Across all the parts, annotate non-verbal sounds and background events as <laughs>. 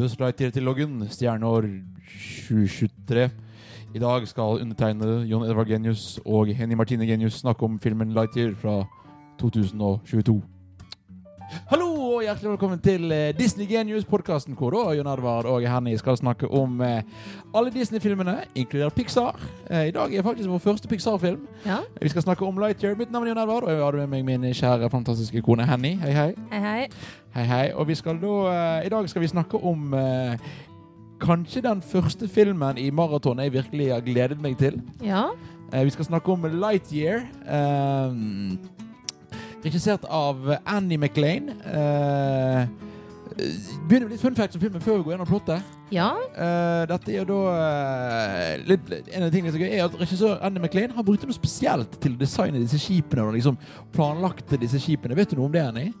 Buzz til loggen, stjerneår 2023. I dag skal undertegnede Jon Edvard Genius og Henny Martine Genius snakke om filmen Lightyear fra 2022. Hallo hjertelig velkommen til eh, Disney Genius-podkasten, hvor da Jon Edvard og Henny skal snakke om eh, alle Disney-filmene, inkludert Pixar. Eh, I dag er faktisk vår første Pixar-film. Ja. Vi skal snakke om Lightyear. Mitt navn er Jon Edvard, og jeg har med meg min kjære, fantastiske kone Henny. Hei, hei. Hei, hei. Hei, hei. Og vi skal da, i dag skal vi snakke om kanskje den første filmen i maraton jeg virkelig har gledet meg til. Ja. Vi skal snakke om Lightyear. Eh, regissert av Annie McLean. Uh, begynner med litt fun facts om filmen før vi går gjennom plottet. Ja. Uh, dette er jo da uh, litt, En av de tingene som er gøy, er at regissør Annie McLean har brukt noe spesielt til å designe disse skipene. Og liksom planlagte disse skipene. Vet du noe om det, Annie?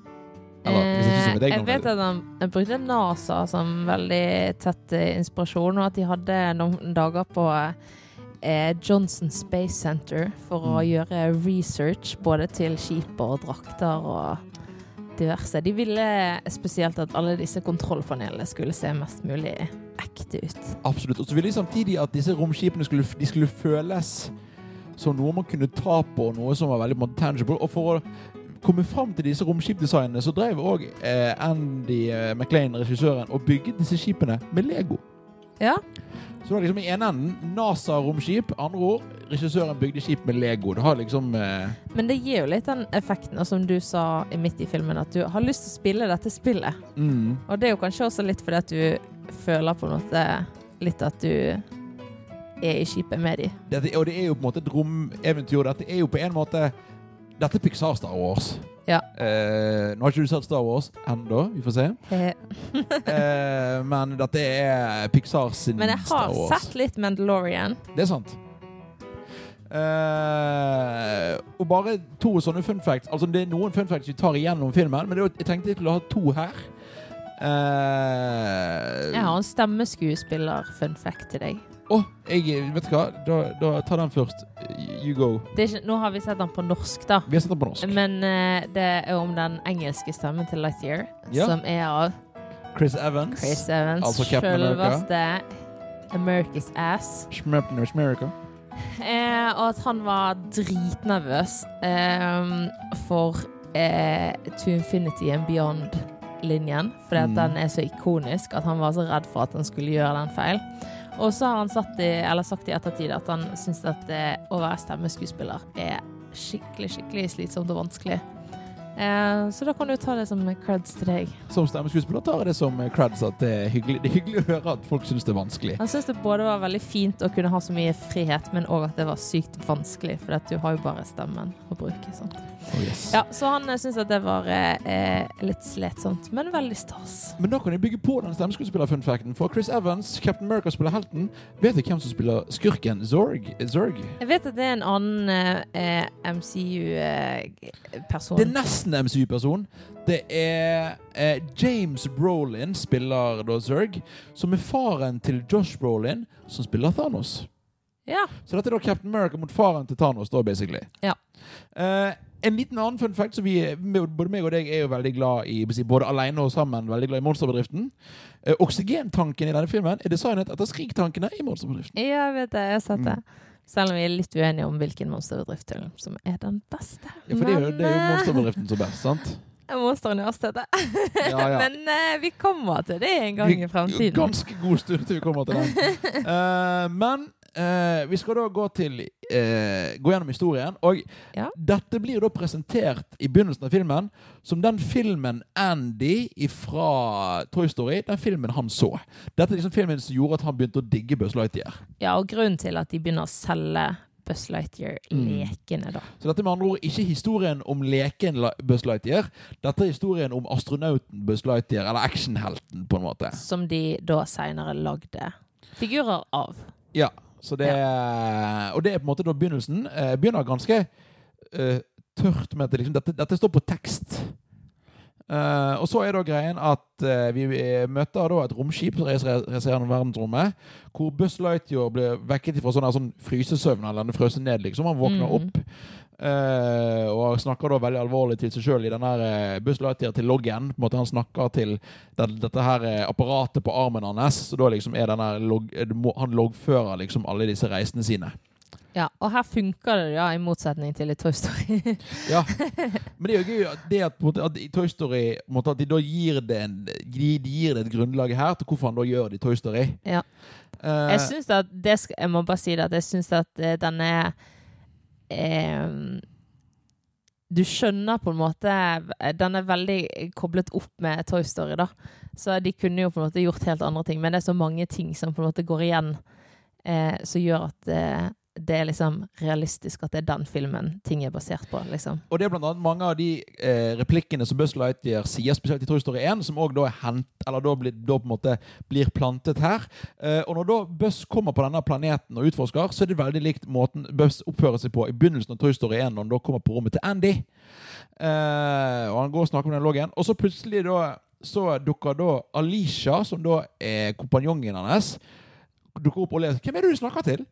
Eller, jeg Eh, jeg vet at han brukte NASA som veldig tett inspirasjon, og at de hadde noen dager på eh, Johnson Space Center for å Mm. gjøre research både til skip og drakter og diverse. De ville spesielt at alle disse kontrollpanelene skulle se mest mulig ekte ut. Absolutt. Og så ville de samtidig at disse romskipene skulle, de skulle føles som noe man kunne ta på, noe som var veldig måte, tangible. Og for å komme fram til disse romskipdesignene, så drev òg eh, Andy eh, McLean, regissøren, og bygget disse skipene med Lego. Ja. Så det var liksom i ene enden NASA-romskip, andre ord regissøren bygde skip med Lego. Det har liksom eh, Men det gir jo litt den effekten, og som du sa midt i filmen, at du har lyst til å spille dette spillet. mm, Og det er jo kanskje også litt fordi at du føler på en måte litt at du er i skipet med de. dette, Og det er jo på en måte et romeventyr. Dette er jo på en måte Dette er Pixar Star Wars. Ja. Eh, nå har ikke du sett Star Wars ennå, vi får se. Eh, Eh, men dette er Pixar sin Star Wars. Men jeg har sett litt Mandalorian. Det er sant. Eh, og bare to sånne fun facts. Altså Det er noen fun facts vi tar igjennom filmen, men er, jeg tenkte jeg skulle ha to her. Eh, Jeg har en stemmeskuespiller-fun fact til deg. Å, jeg Vet du hva? Da, da Ta den først. You go. Det er ikke, nå har vi sett den på norsk, da. Vi har sett den på norsk. Men uh, det er om den engelske stemmen til Lightyear, Ja. som er av Chris Evans. Chris Evans. Altså Captain America. Selveste America's Ass. Schmerpen America. Eh, og at han var dritnervøs eh, for eh, To Infinity and Beyond-linjen. Fordi at Mm. den er så ikonisk at han var så redd for at han skulle gjøre den feil. Og så har han satt i, sagt i ettertid at han syns at eh, å være stemmeskuespiller er skikkelig, skikkelig slitsomt og vanskelig. Eh, så da kan du ta det som creds til deg. Som stemmeskuespiller tar jeg det som creds at det er hyggelig, det er hyggelig å høre at folk syns det er vanskelig. Han syns det både var veldig fint å kunne ha så mye frihet, men òg at det var sykt vanskelig, for du har jo bare stemmen å bruke. Sant? Oh, yes. Ja, Så han uh, syns at det var eh, litt sletsomt, men veldig stas. Men da kan jeg bygge på den stemmeskuespiller-funfacten. For Chris Evans, Captain America, spiller helten. Vet du hvem som spiller skurken? Zorg? Zorg? Jeg vet at det er en annen eh, MCU-person. Det er nesten MCU-person. Det er eh, James Brolin spiller da Zerg, som er faren til Josh Brolin, som spiller Thanos. ja. Så dette er da Captain America mot faren til Thanos, da, basically. Ja. Eh, en liten annen fun fact, så vi, både meg og deg er jo veldig glad i både alene og sammen, veldig glad i Monsterbedriften. Eh, oksygentanken i denne filmen er designet etter skriktankene i Monsterbedriften. ja, jeg vet det. Jeg har sett det. Mm. Selv om vi er litt uenige om hvilken monsterbedrift som er den beste. Ja, for det er jo, det er jo eh, Monsterbedriften som er best, sant? <laughs> Monsteruniversitetet. Ja, ja. <laughs> Men uh, vi kommer til det en gang i fremtiden. Ganske god stund til vi kommer til den. uh, <laughs> men eh, vi skal da gå til eh, Gå gjennom historien. Og Ja. dette blir da presentert i begynnelsen av filmen som den filmen Andy fra Toy Story Den filmen han så. Dette er liksom filmen som gjorde at han begynte å digge Buzz Lightyear. Ja, og grunnen til at de begynner å selge Buzz Mm. Lightyear-lekene, da. Så dette er med andre ord ikke historien om leken Buzz Lightyear. Dette er historien om astronauten Buzz Lightyear, eller actionhelten, på en måte. Som de da seinere lagde figurer av. Ja, så det Og det er på en måte da begynnelsen. Eh, begynner ganske uh, tørt med at det liksom, dette, dette står på tekst. Uh, og så er da greien at uh, vi møter da et romskip som reiser gjennom verdensrommet, hvor Buzz Lightyear blir vekket fra sånn, sånn frysesøvn, eller han er ned, liksom. Han våkner Mhm. opp. Eh, og snakker da veldig alvorlig til seg sjøl i den der uh, Buzz til loggen. På en måte Han snakker til den, dette her eh, apparatet på armen hans. Så da liksom er den log, eh, Han loggfører liksom alle disse reisene sine. Ja, og her funker det, ja, i motsetning til i Toy Story. Ja, <laughs> Men det er jo gøy at det at, at i Toy Story måte, At de da gir det, en, de, de gir det et grunnlag her til hvorfor han da gjør det i Toy Story. Ja. Uh, Jeg syns at det Jeg må bare si det at jeg syns at denne den eh, Du skjønner på en måte Den er veldig koblet opp med Toy Story, da. Så de kunne jo på en måte gjort helt andre ting, men det er så mange ting som på en måte går igjen, eh, som gjør at eh, det er liksom realistisk at det er den filmen ting er basert på, liksom. Og det er blant annet mange av de eh, replikkene som Buzz Lightyear sier, spesielt i Toy Story 1, som også da er hent, eller da, blir, da på en måte blir plantet her. Eh, og når da Buzz kommer på denne planeten og utforsker, så er det veldig likt måten Buzz oppfører seg på i begynnelsen av Toy Story 1, når han da kommer på rommet til Andy. Eh, og han går og snakker med den loggen, og så plutselig da så dukker da Alicia, som da er kompanjongen hans, dukker opp og ler. Hvem er det du snakker til?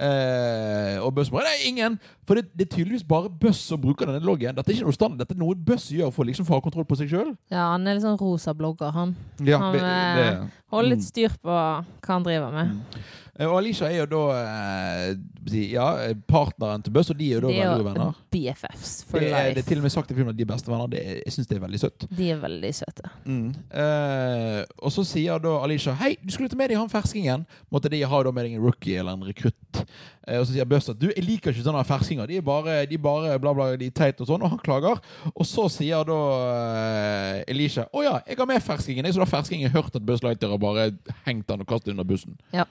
Eh, og Buzz bare Nei, ingen! For det, det er tydeligvis bare buss som bruker denne loggen. Dette er ikke noe standard, dette er noe buss gjør for liksom å få kontroll på seg sjøl. Ja, han er litt sånn rosa blogger, han. Ja, Han, det- eh, det- Holder Mm. litt styr på hva han driver med. Eh, Og Alicia er jo da eh, ja, partneren til Buzz, og de er jo da De veldig gode venner. BFFs for Det er, life. det er til og med sagt i filmen at de er bestevenner. Det er, jeg syns det er veldig søtt. De er veldig søte. Mm. Eh, og så sier da Alicia Hei, du skulle ta med deg han ferskingen. Måtte de ha da med deg en rookie eller en rekrutt. Eh, og så sier Buzz at du, jeg liker ikke sånne ferskinger. De er bare, de bare bla, bla, de er teit og sånn. Og han klager. Og så sier da eh, Alicia Å ja, jeg har med ferskingen. Jeg så da ferskingen hørt at Buzz Lighter har bare hengt han og kastet under bussen. Ja.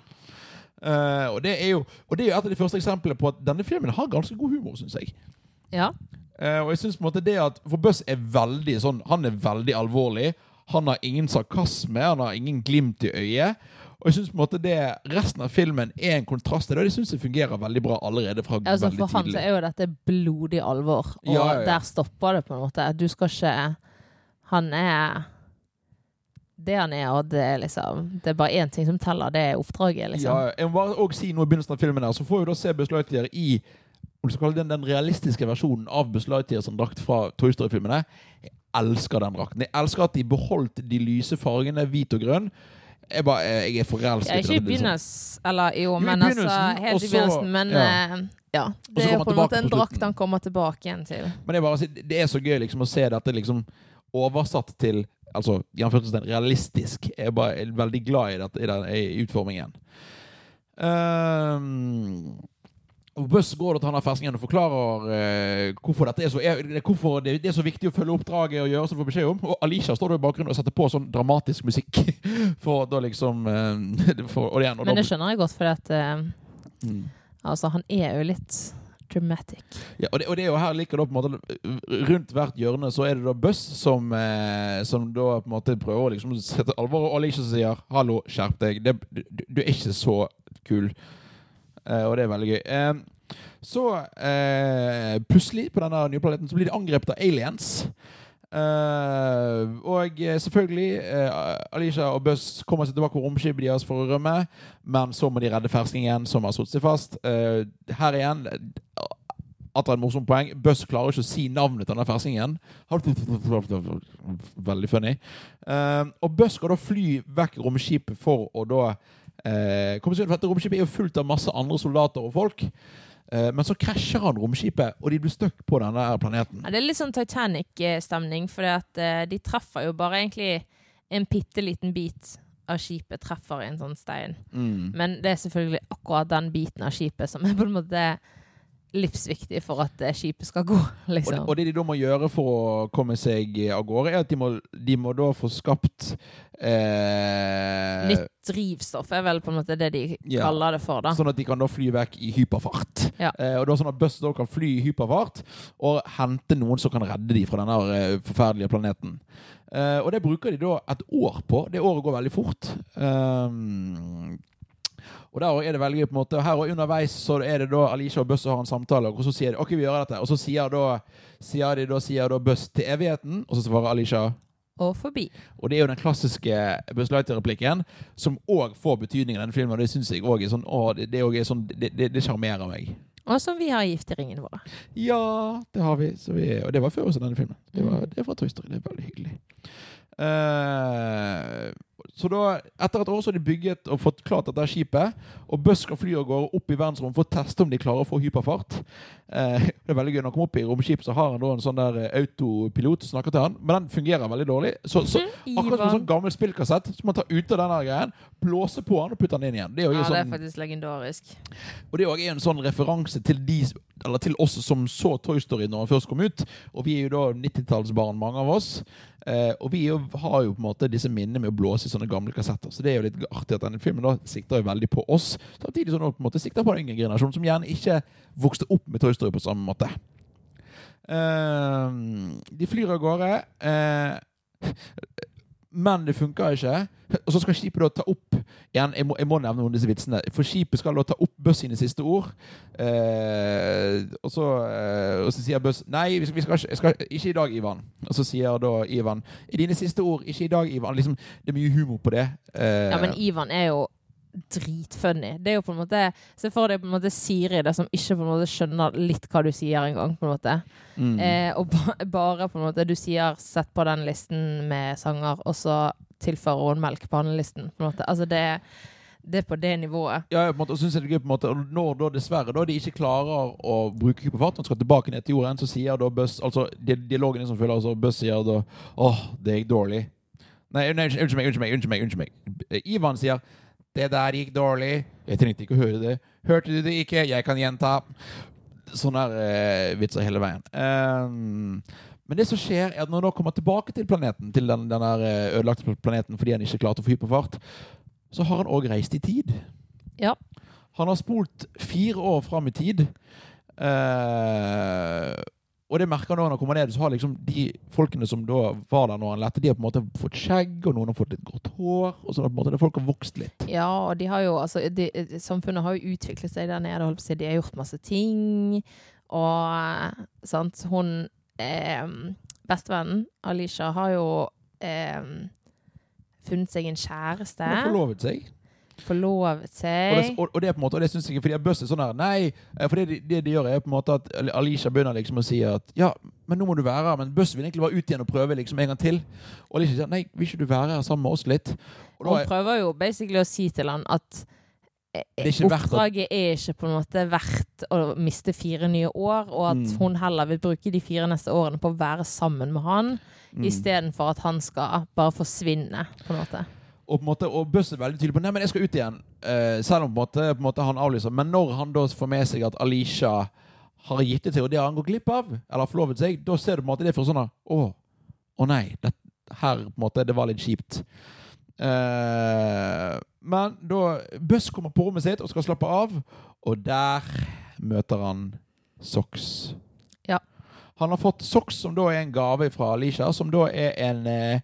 Eh, og, det er jo, og det er jo et av de første eksemplene på at denne filmen har ganske god humor, syns jeg. Ja. Uh, og jeg synes på en måte det at For Buss er veldig sånn Han er veldig alvorlig. Han har ingen sarkasme, han har ingen glimt i øyet. Og jeg synes på en måte det resten av filmen er en kontrast til det. Og det syns jeg fungerer veldig bra allerede fra Altså, veldig for han så tidlig. er jo dette blodig alvor, og ja, ja. der stopper det på en måte. Du skal ikke Han er det han er, og det er liksom Det er bare én ting som teller, det er oppdraget, liksom. Ja, jeg må bare også si noe i begynnelsen av filmen her, så får vi da se Buzz Lightyear i om du skal kalle det den, den realistiske versjonen av Buzz Lightyear som drakt fra Toy Story-filmene. Jeg elsker den drakten. Jeg elsker at de beholdt de lyse fargene hvit og grønn. Jeg, bare, jeg er forelsket Ja, ikke i begynnelsen, eller jo, Jo, men altså Helt i begynnelsen. Men ja. eh, ja. Det er jo på en måte en drakt han kommer tilbake igjen til. Men det er, bare, det er så gøy liksom å se dette liksom oversatt til altså, realistisk. Jeg er bare veldig glad i, dette, i, den, i utformingen. Um, Buss går til han her festningen og forklarer eh, hvorfor, er så, er, hvorfor det, det er så viktig å følge oppdraget og gjøre som du får beskjed om. Og Alicia står da i bakgrunnen og setter på sånn dramatisk musikk. <laughs> For da liksom eh, <laughs> for, og igjen, og Men det skjønner jeg godt, for at eh, Mm. Altså, han er jo litt dramatic. Ja, og, det, og det er jo her like da på en måte Rundt hvert hjørne så er det da Buss som, eh, som da på en måte prøver å liksom sette alvor, og Alicia sier 'hallo, skjerp deg', det, du, du er ikke så kul. Eh, og det er veldig gøy. Eh, så eh, plutselig, på denne nye planeten, så blir de angrepet av aliens. Eh, og eh, selvfølgelig uh, Alicia og Buzz kommer seg tilbake på romskipet deres for å rømme, men så må de redde ferskingen som har satt seg fast. Uh, her igjen atter et morsomt poeng. Buzz klarer ikke å si navnet til denne fersingen. <laughs> Veldig funny. Eh, og Buzz skal da fly vekk romskipet for å da eh, komme seg unna. For dette romskipet er jo fullt av masse andre soldater og folk. Eh, men så krasjer han romskipet, og de blir stuck på denne planeten. Ja, det er litt sånn Titanic-stemning, for de treffer jo bare egentlig en bitte liten bit av skipet treffer en sånn stein. Mm. Men det er selvfølgelig akkurat den biten av skipet som er på en måte livsviktig for at eh, skipet skal gå, <laughs> liksom. og det de da må gjøre for å komme seg av gårde, er at de må, de må da få skapt eh, Nytt drivstoff er vel på en måte det de Ja. kaller det for, da. Sånn at de kan da fly vekk i hyperfart. Ja. Eh, og da sånn at Buss da kan fly i hyperfart og hente noen som kan redde dem fra denne eh, forferdelige planeten. Eh, og det bruker de da et år på. Det året går veldig fort. Um, Og der er det veldig på en måte Her og underveis så er det da Alicia og Buss har en samtale, og så sier de OK, vi gjør dette. Og så sier da sier de da, sier da Buss til evigheten, og så svarer Alicia Og forbi. Og det er jo den klassiske Buzz Lighter-replikken, som òg får betydning i denne filmen. Og det syns jeg òg er sånn Å, det, det, er sånn, det, sjarmerer meg. Og som vi har gift i ringene våre. Ja, det har vi. Så vi og det var før også denne filmen. Det, var, det er fra Toy Story. Det er veldig hyggelig. Eh, så da, etter et år så har de bygget og fått klart dette skipet, og Buss kan fly av gårde opp i verdensrommet for å teste om de klarer å få hyperfart. Eh, <laughs> det er veldig gøy Når han kommer opp i romskip, så har han da en sånn der eh, autopilot som snakker til han, men den fungerer veldig dårlig. Så, så akkurat som en sånn gammel spillkassett, så må man ta ut av denne greien, blåse på han og putte han inn igjen. Det er jo Ja, det er sånn, faktisk legendarisk. og det er også en sånn referanse til de eller til oss som så Toy Story når han først kom ut. Og vi er jo da 90-tallsbarn, mange av oss. Eh, og vi jo, har jo på en måte disse minnene med å blåse i sånne gamle kassetter. Så det er jo litt artig at denne filmen da sikter jo veldig på oss. Samtidig som den på en måte sikter på den yngre generasjonen, som gjerne ikke vokste opp med Toy Story på samme måte. Eh, de flyr av gårde. Eh, men det funker ikke. Og så skal skipet da ta opp igjen, jeg må, jeg må nevne noen av disse vitsene. For skipet skal da ta opp Buss sine siste ord. Eh, og, så, eh, og så sier Buss Nei, vi skal, vi skal, skal, ikke i dag, Ivan. Og så sier da Ivan I dine siste ord, ikke i dag, Ivan. Liksom, det er mye humor på det. Eh, Ja, men Ivan er jo dritfunny. Det er jo på en måte Se for deg på en måte Siri der som ikke på en måte skjønner litt hva du sier engang. på en måte. mm. Eh, og ba bare på en måte du sier 'sett på den listen med sanger', og så tilfører hun melk på handlelisten. listen. på en måte. Altså det, det er på det nivået. Ja, på en måte, og synes jeg det er gøy på en måte og Når da dessverre da de ikke klarer å bruke kuppefarten, skal tilbake ned til jorden, så sier da Buss Altså di- dialogen som følger, altså Buss sier da Åh, det gikk dårlig. Nei, nei, unnskyld meg, unnskyld meg, unnskyld meg. unnskyld meg. Ivan sier Det der gikk dårlig. Jeg trengte ikke å høre det. Hørte du det ikke? Jeg kan gjenta. Sånne eh, vitser hele veien. Um, men det som skjer, er at når han kommer tilbake til planeten, til den, den der eh, ødelagte planeten fordi han ikke klarte å få hyperfart, så har han òg reist i tid. Ja. Han har spolt fire år fram i tid. Eh, og det merker han når han kommer ned, så har liksom de folkene som da var der når han lette, de har på en måte fått skjegg, og noen har fått litt grått hår. Og så at på en måte det folk har vokst litt. Ja, og de har jo altså de, Samfunnet har jo utviklet seg der nede. Holdt på si. De har gjort masse ting. Og sant, hun eh, Bestevennen, Alicia, har jo eh, funnet seg en kjæreste. Hun har forlovet seg. Forlovet Og det, seg. og, og det er på en måte, og det synes jeg ikke, fordi Buss er sånn her Nei, eh, for det, de- det de gjør, er på en måte at Alicia begynner liksom å si at Ja, men nå må du være her. Men Buss vil egentlig bare ut igjen og prøve liksom en gang til. Og Alicia sier nei, vil ikke du være her sammen med oss litt? Og Hun er, prøver jo basically å si til han at eh, er verdt oppdraget er ikke på en måte verdt å miste fire nye år, og at Mm. hun heller vil bruke de fire neste årene på å være sammen med han, mm. istedenfor at han skal bare forsvinne, på en måte. Og, på en måte, og Buss er veldig tydelig på Nei, men jeg skal ut igjen. uh, selv om på en, måte, på en måte han avlyser. Men når han da får med seg at Alicia har gitt det til, og det har han gått glipp av, eller har forlovet seg, da ser du på en måte det for sånn Å, Å, å nei. Det, her på en måte, det var litt kjipt. Uh, men da Buss kommer på rommet sitt og skal slappe av, og der møter han Sox. Ja. Han har fått Sox, som da er en gave fra Alicia, som da er en eh,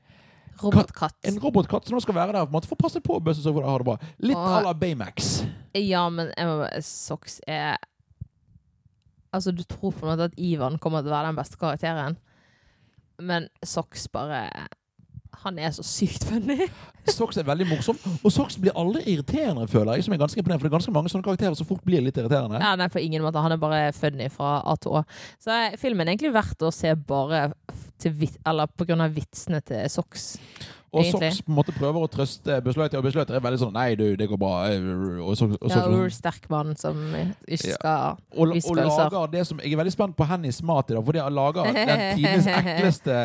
Robotkatt. en robotkatt som nå skal være der på en måte for å passe på bøssen så får ha det bra. Litt à la Baymax. Ja, men bare Sox er Altså, du tror på en måte at Ivan kommer til å være den beste karakteren, men Sox bare Han er så sykt funny. <laughs> Sox er veldig morsom, og Sox blir aldri irriterende, føler jeg. Som er ganske imponerende, for det er ganske mange sånne karakterer som fort blir litt irriterende. Ja, nei, på ingen måte. Han er bare funny fra A til Å. Så filmen er egentlig verdt å se bare til vit eller på grunn av vitsene til Sox. og egentlig. Sox på en måte prøver å trøste Busløyter, og Busløyter er veldig sånn Nei, du, det går bra. Og, Sox, og, Ja, Sox- Ur sterk mann som ikke skal og, vise og lager det som Jeg er veldig spent på Hennys mat i dag, fordi han lager <laughs> den tidenes ekleste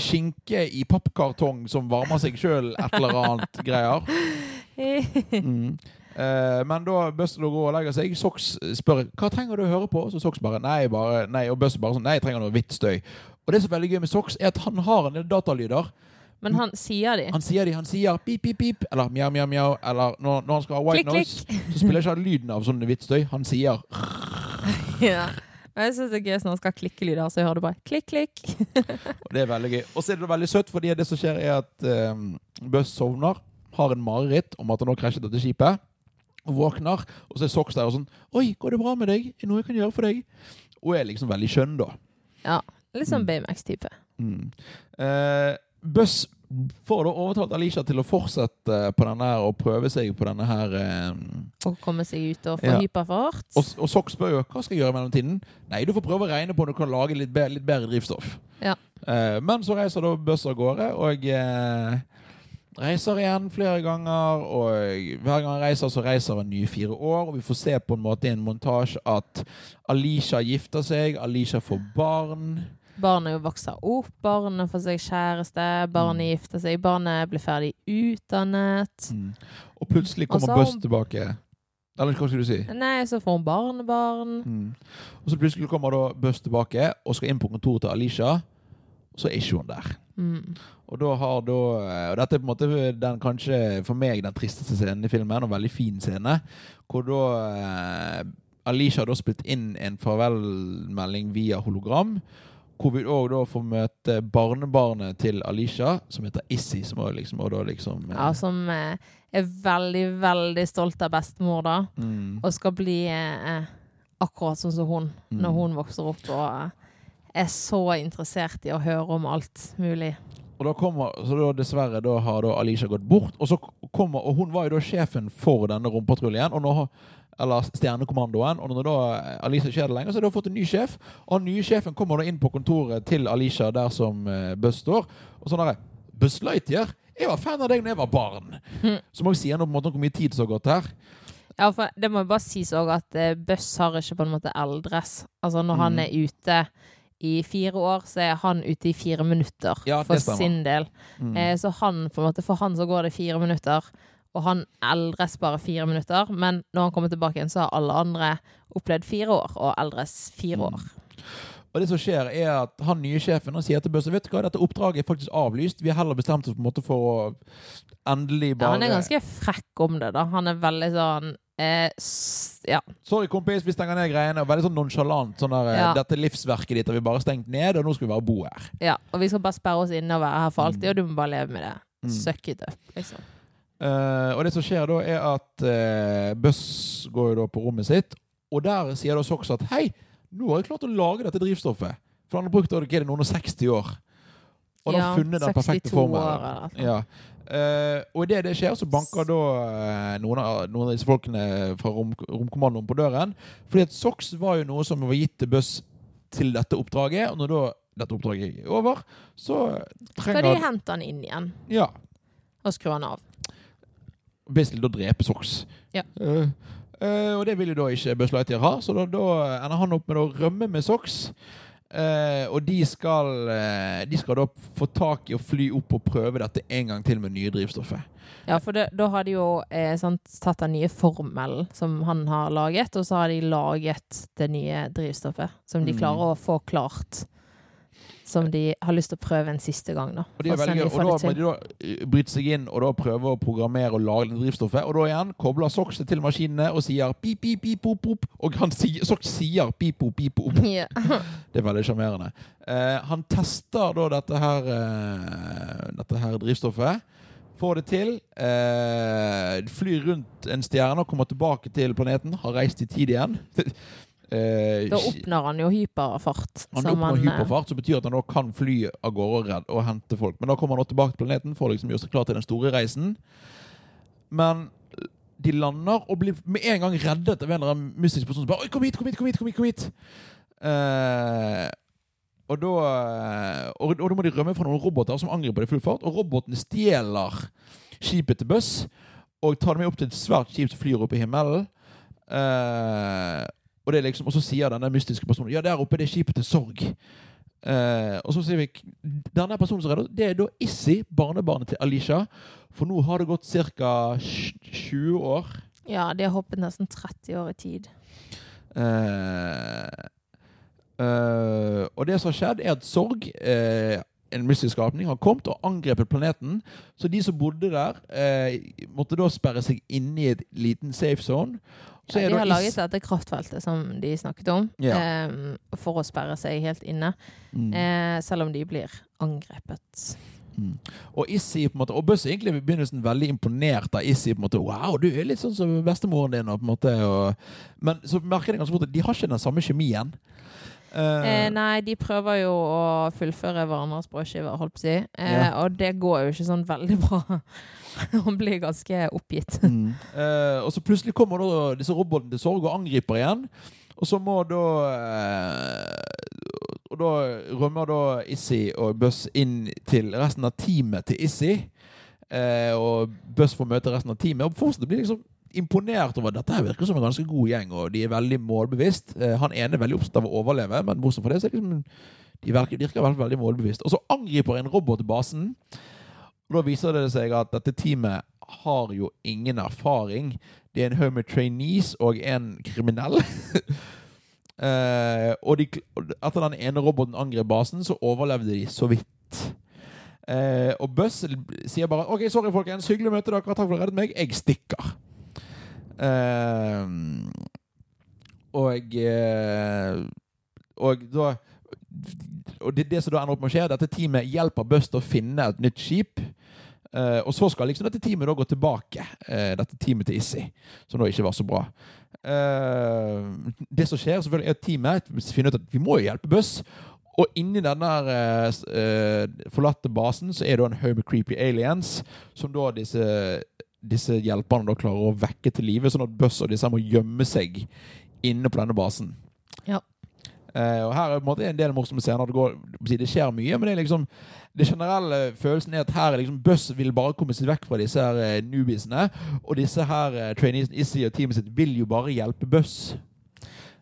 skinke i pappkartong som varmer seg sjøl, et eller annet <laughs> greier. Mm. Uh, men da Buster går og legger seg, Sox spør hva trenger du å høre på. Så Sox bare nei, bare, nei og Buster bare sånn nei, jeg trenger noe hvitt støy. Og det som er veldig gøy med Sox, er at han har en del datalyder. Men han sier de. Han sier de, han sier pip, pip, pip, eller mjau, mjau, mjau, eller når, når han skal ha white Klikk, noise, så spiller ikke han lyden av sånn hvitt støy. Han sier <laughs> Ja. Men jeg syns det er gøy når han skal klikke lyder, så jeg hører det bare klikk, klikk. Og det er veldig gøy. Og så er det veldig søtt, fordi det som skjer, er at um, Buss sovner. har en mareritt om at han har krasjet dette skipet. Og våkner, og så er Sox der og sånn 'Oi, går det bra med deg? Er det noe jeg kan gjøre for deg?' Og er liksom veldig skjønn, da. Ja, litt sånn Mm. Baymax-type. Mm. Uh, Buss får da overtalt Alicia til å fortsette på denne her og prøve seg på denne her Å um, komme seg ut og få Ja. hyperfart. og, og Sock spør jo hva skal jeg gjøre i mellomtiden. Nei, du får prøve å regne på om du kan lage litt, be litt bedre drivstoff. Ja. Uh, men så reiser da Buss av gårde, og uh, reiser igjen flere ganger. Og hver gang han reiser, så reiser han nye fire år. Og vi får se på en måte i en montasje at Alicia gifter seg, Alicia får barn. Barnet vokser opp, barnet får seg kjæreste, barnet Mm. gifter seg, barnet blir ferdig utdannet. Og plutselig kommer Buzz tilbake. Eller hva skal du si? Nei, så får hun barnebarn. Mm. Og så plutselig kommer da Buzz tilbake og skal inn på kontoret til Alicia. Og så er ikke hun der. Mm. Og da har da Og dette er på en måte den kanskje for meg den tristeste scenen i filmen, og veldig fin scene. Hvor da eh, Alicia har da spilt inn en farvelmelding via hologram. Hvor vi òg da får møte barnebarnet til Alicia, som heter Issy. Som liksom, liksom eh, Ja, som eh, er veldig, veldig stolt av bestemor, da. mm, Og skal bli eh, akkurat sånn som hun Mm. når hun vokser opp og eh, er så interessert i å høre om alt mulig. Og da kommer, så da dessverre da har da Alicia gått bort, og så kommer, og hun var jo da sjefen for denne rompatruljen, og nå, eller stjernekommandoen, og når da Alicia ikke er det lenger, så har de fått en ny sjef, og den nye sjefen kommer da inn på kontoret til Alisha der som uh, Buzz står, og sånn der, Buzz Lightyear, jeg var fan av deg når jeg var barn. Så Som også sier noe på en måte om hvor mye tid som har gått her. Ja, for det må jo bare sies òg at Buzz har ikke på en måte eldres. Altså når han Mm. er ute i fire år, så er han ute i fire minutter Ja, for sin del. Mm. Eh, så han, på en måte, for han så går det fire minutter, og han eldres bare fire minutter. Men når han kommer tilbake igjen, så har alle andre opplevd fire år, og eldres fire Mm. år. Og det som skjer er at han nye sjefen han sier til Buzz, vet du hva, dette oppdraget er faktisk avlyst, vi har heller bestemt oss på en måte for å endelig bare Ja, han er ganske frekk om det, da. Han er veldig sånn eh, Ja. Sorry, kompis, vi stenger ned greiene. Og veldig sånn nonchalant. Sånn der, Ja. Dette livsverket ditt har vi bare stengt ned, og nå skal vi bare bo her. ja. Og vi skal bare sperre oss inne og være her for alltid, Mm. og du må bare leve med det. Mm. Suck it up, liksom. Eh, og det som skjer da, er at uh, Buss går jo da på rommet sitt, og der sier da Sox at hei, nå har jeg klart å lage dette drivstoffet. For han har brukt da, det, noen og 60 år. Og ja, har funnet den perfekte 62 år eller. Ja. uh, og idet det skjer, så banker da eh, noen, av, noen av disse folkene fra rom, romkommandoen på døren. Fordi at SOX var jo noe som var gitt til Buss til dette oppdraget. Og når da dette oppdraget er over, så trenger Skal de hente han inn igjen Ja. og skru han av? Basically da drepe SOX. Ja. Uh, uh, og det vil jo da ikke Buzz Lightyear ha, så da, da ender han opp med å rømme med SOX. Uh, og de skal, de skal da få tak i å fly opp og prøve dette en gang til med nye drivstoffet. Ja, for det, da har de jo eh, sant, tatt den nye formelen som han har laget, og så har de laget det nye drivstoffet som de Mm. klarer å få klart. Som de har lyst til å prøve en siste gang, da. Og, veldig, og da må de da eh, bryte seg inn og da prøve å programmere og lage det drivstoffet. Og da igjen kobler Sox det til maskinene og sier pip, pip, pip, pop, pop. Og han sier, Sox sier pip, pop, pip, pop. <laughs> Ja. <laughs> Det er veldig sjarmerende. Eh, han tester da dette her, eh, dette her drivstoffet. Får det til. Eh, flyr rundt en stjerne og kommer tilbake til planeten. Har reist i tid igjen. <laughs> eh, Da oppnår han jo hyperfart. han oppnår han, eh, hyperfart, som betyr at han da kan fly av gårde og, redd- og hente folk. Men da kommer han tilbake til planeten for å liksom gjøre seg klar til den store reisen. Men de lander og blir med en gang reddet av en eller annen mystisk person som bare Oi, kom hit, kom hit, kom hit! kom hit, kom hit. Eh, og da og, og da må de rømme fra noen roboter som angriper dem i full fart. Og robotene stjeler skipet til Buss og tar dem med opp til et svært skip som flyr opp i himmelen. Eh, og, det er liksom, og så sier denne mystiske personen Ja, der oppe er det skipet til Sorg. Eh, og så sier vi Denne personen som redder det er da Issi, barnebarnet til Alicia. For nå har det gått ca. 20 år. Ja, de har hoppet nesten 30 år i tid. Eh, eh, og det som har skjedd, er at Sorg, eh, en mystisk skapning, har kommet og angrepet planeten. Så de som bodde der, eh, måtte da sperre seg inne i et liten safe zone. Ja, de har laget dette kraftfeltet som de snakket om, Ja. eh, for å sperre seg helt inne. Mm. Eh, selv om de blir angrepet Og Issi på en måte, og Buss egentlig i begynnelsen veldig imponert av Issi. på en måte, Wow, du er litt sånn som bestemoren din. Og på en måte, og, men så merker de ganske fort at de har ikke den samme kjemien. Eh, Eh, nei, de prøver jo å fullføre hverandres brødskiver, holdt på å si. Eh, Ja. Og det går jo ikke sånn veldig bra. <laughs> Han blir ganske oppgitt. Mm. Eh, og så plutselig kommer da disse robotene til Sorg og angriper igjen. Og så må da eh, Og da rømmer da Issy og Buss inn til resten av teamet til Issy. Eh, og Buss får møte resten av teamet. Og fortsatt blir liksom imponert over at dette her virker som en ganske god gjeng, og de er veldig målbevisst. Eh, han ene er veldig opptatt av å overleve, men bortsett fra det så er liksom de virker, virker veldig, veldig målbevisst. Og så angriper en robot basen. Og da viser det seg at dette teamet har jo ingen erfaring. Det er en haug med trainees og en kriminell. <laughs> Eh, og de, etter den ene roboten angrep basen, så overlevde de så vidt. Eh, og Buzz sier bare OK, sorry, folkens. Hyggelig å møte dere. Takk for at dere reddet meg. Jeg stikker. Eh, og eh, Og da Og det, det som da ender opp med å skje, dette teamet hjelper Buster å finne et nytt skip. Uh, og så skal liksom dette teamet da gå tilbake. uh, dette teamet til Issy, som da ikke var så bra. Uh, det som skjer, selvfølgelig er at teamet finner ut at vi må jo hjelpe Buss. Og inni denne forlatte basen så er det en haug med creepy aliens, som da disse, disse hjelperne da klarer å vekke til live, sånn at Buzz og disse må gjemme seg inne på denne basen. Ja. Uh, og her er på en del morsomme scener. Det, går, det skjer mye, men det er liksom det generelle følelsen er at her er liksom Buss vil bare komme seg vekk fra disse her uh, newbiesene. Og disse her uh, trainees Issy og teamet sitt, vil jo bare hjelpe Buss.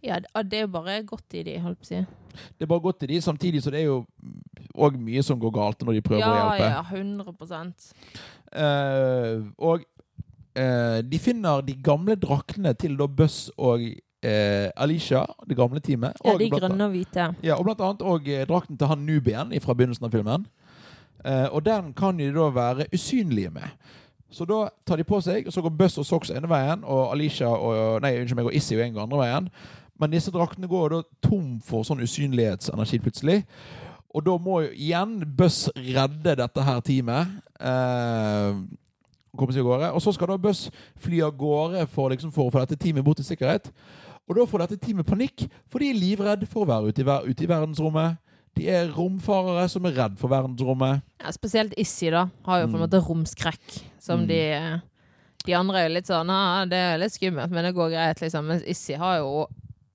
Ja, det- er jo bare godt i de, holdt på å si. Det er bare godt i de, samtidig så det er jo òg mye som går galt når de prøver å hjelpe. ja, ja, 100 uh, og eh, de finner de gamle draktene til da Buss og eh, Alicia, det gamle teamet. Ja, de grønne og hvite. Ja, og blant annet og eh, drakten til han Nubien fra begynnelsen av filmen. Eh, og den kan de da være usynlige med. Så da tar de på seg, og så går Buss og Socks ene veien, og Alicia og Nei, unnskyld meg, og Issy og en går andre veien. Men disse draktene går da tom for sånn usynlighetsenergi plutselig. Og da må jo igjen Buss redde dette her teamet. Eh, komme seg av gårde. Og så skal da Buss fly av gårde for, liksom, for å få dette teamet bort til sikkerhet. Og da får dette teamet panikk, for de er livredd for å være ute i, ver ute i verdensrommet. De er romfarere som er redd for verdensrommet. Ja, spesielt Issi da. Har jo på en Mm. måte romskrekk. Som Mm. de De andre er jo litt sånn ah, Det er litt skummelt, men det går greit, liksom. Mens Issi har jo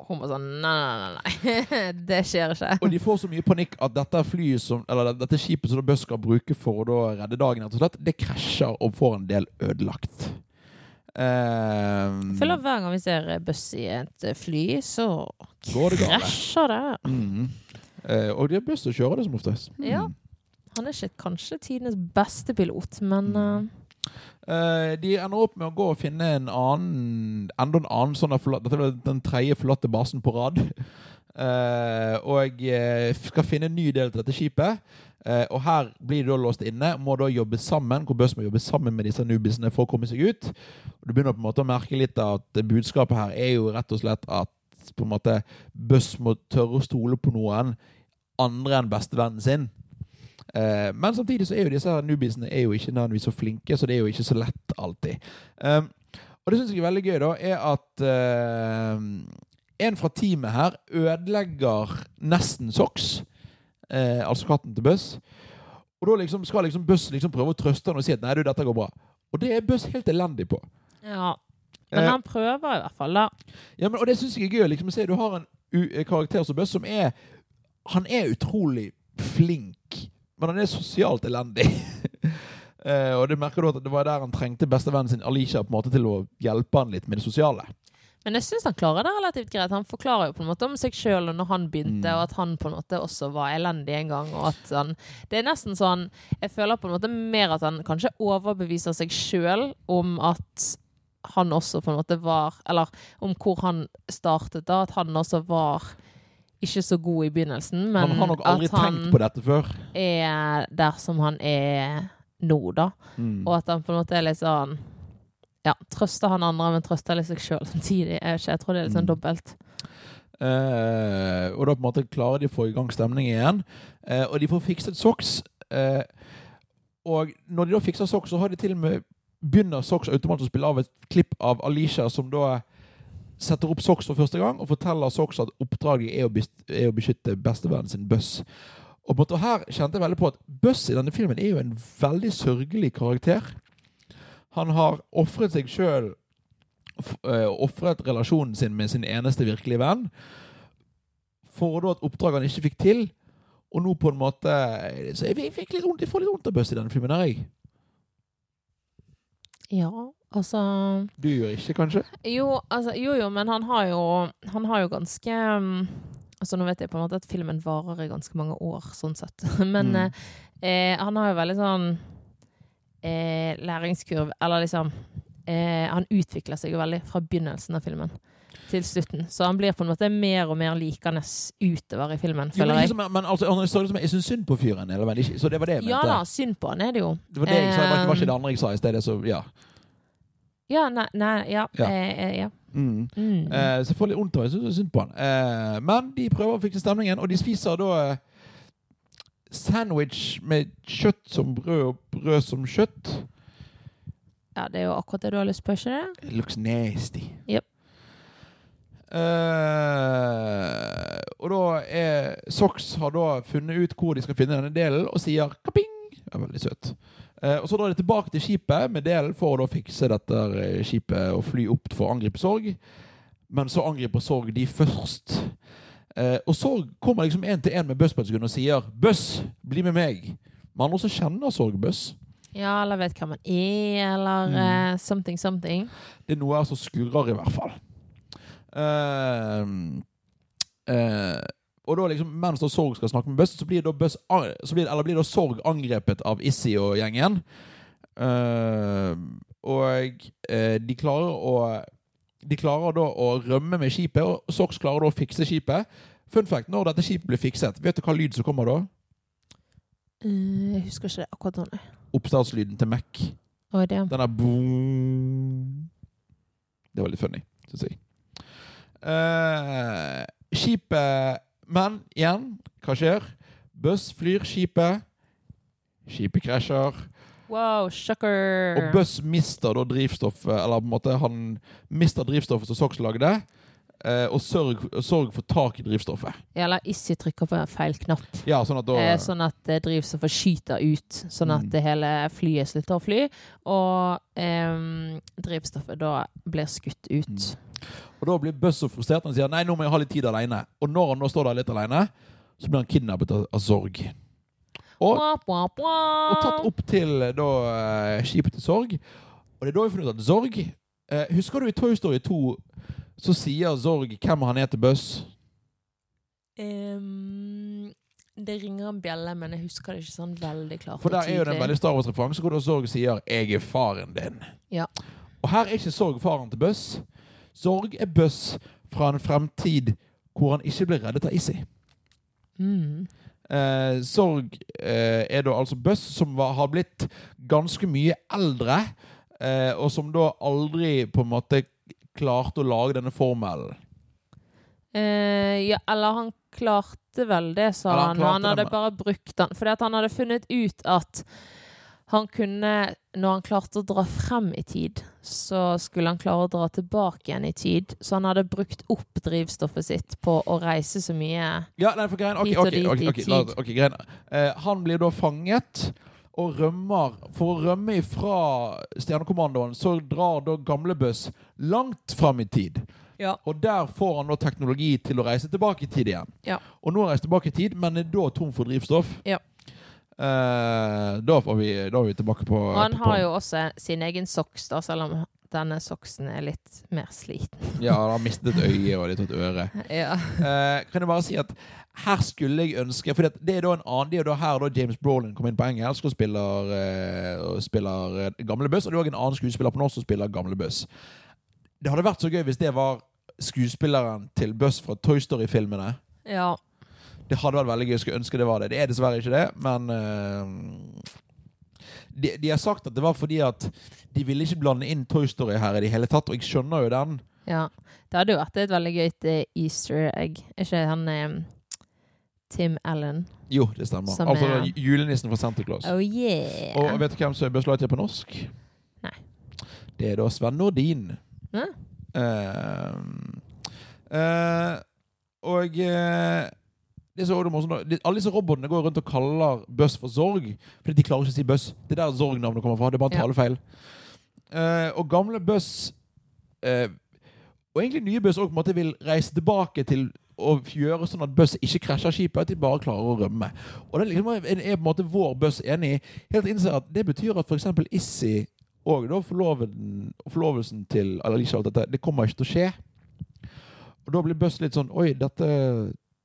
Hun var sånn Nei, nei, nei. nei. <laughs> det skjer ikke. Og de får så mye panikk at dette som, eller dette skipet som Buss skal bruke for å redde dagen, rett og slett, det krasjer og får en del ødelagt. Jeg føler Eh, at hver gang vi ser Buss i et eh, fly, så går det krasjer det. Mm. Uh, og de har Buss til å kjøre det som oftest. Mm. Ja. Han er ikke kanskje tidenes beste pilot, men Mm. Eh, de ender opp med å gå og finne en annen Enda en annen sånn Dette er den tredje forlatte basen på rad. Uh, og eh, skal finne en ny del til dette skipet. Uh, og her blir de da låst inne. Må da jobbe sammen Hvor Bøs må jobbe sammen med disse nubisene for å komme seg ut. Du begynner på en måte å merke litt at budskapet her er jo rett og slett at på en måte Buss må tørre å stole på noen andre enn bestevennen sin. Eh, men samtidig så er jo disse her newbiesene er jo ikke nødvendigvis så flinke, så det er jo ikke så lett alltid. Um, og det syns jeg er veldig gøy, da, er at eh, en fra teamet her ødelegger nesten Socks, eh, altså katten til Buss. Og da liksom skal liksom Buss liksom prøve å trøste han og si at 'nei, du, dette går bra'. Og det er Buss helt elendig på. ja. Men han prøver i hvert fall, da. ja, men, og det syns jeg er gøy. liksom, se, Du har en karakter som Buss som er Han er utrolig flink, men han er sosialt elendig. uh, <laughs> og det merker du at det var der han trengte bestevennen sin Alicia på en måte til å hjelpe han litt med det sosiale. Men jeg syns han klarer det relativt greit. Han forklarer jo på en måte om seg sjøl når han begynte, Mm. og at han på en måte også var elendig en gang. Og at han, det er nesten sånn Jeg føler på en måte mer at han kanskje overbeviser seg sjøl om at han også på en måte var Eller om hvor han startet, da. At han også var ikke så god i begynnelsen, men han har nok aldri at han tenkt på dette før. er der som han er nå, da. Mm. Og at han på en måte er litt sånn Ja, trøster han andre, men trøster litt seg sjøl samtidig. Jeg, jeg tror det er litt sånn Mm. dobbelt. Eh, og da på en måte klarer de å få i gang stemning igjen. Eh, og de får fikset Sox. Eh, Og når de da fikser Sox, så har de til og med begynner Sox automatisk å spille av et klipp av Alicia som da setter opp Sox for første gang og forteller Sox at oppdraget er å, er beskytte bestevennen sin Buss. Og på en måte her kjente jeg veldig på at Buss i denne filmen er jo en veldig sørgelig karakter. Han har ofret seg sjøl, ofret relasjonen sin med sin eneste virkelige venn, for da et oppdrag han ikke fikk til. Og nå på en måte Så jeg, fikk litt rundt, jeg får litt vondt av Buss i denne filmen. her, jeg. Ja, altså Du gjør ikke, kanskje? Jo, altså, jo, jo, men han har jo Han har jo ganske um, Altså, nå vet jeg på en måte at filmen varer i ganske mange år, sånn sett. <laughs> Men Mm. eh, eh, han har jo veldig sånn eh, læringskurv Eller liksom eh, Han utvikler seg jo veldig fra begynnelsen av filmen til slutten. Så han blir på en måte mer og mer likende utover i filmen, Jo, men, føler ikke jeg. som, men altså, jeg syns synd på fyren. Eller, ikke, så det var det jeg mente. Ja da, synd på han er det jo. Det var det jeg sa, det var ikke- det Eh, andre jeg sa i stedet. Så ja. Ja, nei, nei ja. Ja. Eh, eh, ja. Mm. Mm. Eh, så jeg får litt vondt av det. Synd på han. Eh, men de prøver å fikse stemningen, og de spiser da eh, sandwich med kjøtt som brød og brød som kjøtt. ja, det er jo akkurat det du har lyst på, ikke det? It looks nasty. Yep. Uh, og da er Sox har da funnet ut hvor de skal finne denne delen, og sier kaping. Det er veldig søt. Eh, og så drar de tilbake til skipet med delen for å da fikse dette eh, skipet og fly opp for å angripe Sorg. Men så angriper Sorg de først. Eh, og Sorg kommer liksom én til én med sekund og sier 'Buss, bli med meg'. Men han også kjenner Sorg Buss. Ja, eller vet hva man er, eller Mm. uh, something, something. Det er noe som skurrer, i hvert fall. Eh, eh, og da liksom, Mens da Sorg skal snakke med Buss, så blir da, Buzz, så blir, eller blir da Sorg angrepet av Issy og gjengen. Uh, og uh, de klarer å De klarer da å rømme med skipet, og Sorg klarer da å fikse skipet. Fun fact, når dette skipet blir fikset, vet du hva lyd som kommer da? Uh, jeg husker ikke det akkurat nå. Oppstartslyden til Mac. Oh, det. Den er boom. Det var litt funny, syns jeg. Skipet Men igjen, hva skjer? Buss flyr skipet. Skipet krasjer. Wow, shocker! Og Buss mister da drivstoffet Eller på en måte han mister drivstoffet som Sox lagde. eh, og sørg, sørg, for tak i drivstoffet. Ja, Eller Issy trykker på feil knapp, Ja, sånn at da eh, sånn at eh, drivstoffet skyter ut. Sånn at Mm. det hele flyet slutter å fly, og eh, drivstoffet da blir skutt ut. Mm. Og da blir så frustrert han sier nei, nå må jeg ha litt tid alene. Og når han da står der litt alene, så blir han kidnappet av, av Sorg. Og, og tatt opp til eh, da eh, skipet til Sorg. Og det er da vi finner ut at Sorg eh, Husker du i Toy Story 2 så sier Sorg hvem han er til Buzz? Um, det ringer en bjelle, men jeg husker det ikke sånn veldig klart. For der er jo det en veldig Star Wars-referanse hvor Zorg Sorg sier 'Jeg er faren din'. Ja. Og her er ikke Sorg faren til Buss. Sorg er Buss fra en fremtid hvor han ikke blir reddet av Issi. Mm. Eh, Sorg eh, er da altså Buss, som var, har blitt ganske mye eldre, eh, og som da aldri på en måte klarte å lage denne formelen. Eh, ja, eller han klarte vel det, sa han han. Han hadde bare brukt den. Fordi at han hadde funnet ut at han kunne Når han klarte å dra frem i tid, så skulle han klare å dra tilbake igjen i tid. Så han hadde brukt opp drivstoffet sitt på å reise så mye. Ja, nei, for greien, ok, Hit og ok, dit ok, i ok, la- tid. Eh, Han blir da fanget og rømmer. For å rømme ifra Stjernekommandoen så drar da gamlebuss langt fram i tid. Ja. Og der får han da teknologi til å reise tilbake i tid igjen. Ja. Og nå har han reist tilbake i tid, men er da tom for drivstoff. Ja. Eh, da, får vi, da er vi tilbake på Og han på- har jo også sin egen soks, da, selv om denne soksen er litt mer sliten. <laughs> Ja, han har mistet et øye og litt av et øre. Ja. Eh, kan jeg bare si at her skulle jeg ønske For det er da en annen Det er da her da James Brolin kom inn på engelsk og spiller, eh, spiller Gamlebuss, Gamle Buss. Og det er også en annen skuespiller på norsk som spiller Gamle Buss. Det hadde vært så gøy hvis det var skuespilleren til Buss fra Toy Story-filmene. ja. Det hadde vært veldig gøy. Skulle ønske det var det. Det er dessverre ikke det, men uh, de, de har sagt at det var fordi at de ville ikke blande inn Toy Story her i det hele tatt, og jeg skjønner jo den. Ja. Det hadde jo vært et veldig gøyt eh, easter egg. Er ikke han um, Tim Allen. Jo, det stemmer. Som altså er- julenissen fra Santa Claus. Oh yeah! Og vet du hvem som bør slå til på norsk? Nei. Det er da Sven Nordin. Ja. Uh, eh, og eh, så også Alle disse robotene går rundt og kaller Buzz for Zorg, fordi de klarer ikke å si Buzz. Det er der Zorg-navnet kommer fra. Det er bare en talefeil. Uh, og gamle Buzz uh, Og egentlig nye en måte vil reise tilbake til å gjøre sånn at Buzz ikke krasjer skipet, at de bare klarer å rømme. Og det er, liksom, er på en måte vår Buzz enig i. Helt innser at det betyr at f.eks. Issi og da forloven, forlovelsen til Alicia alt dette, det kommer ikke til å skje. Og da blir Buzz litt sånn Oi, dette,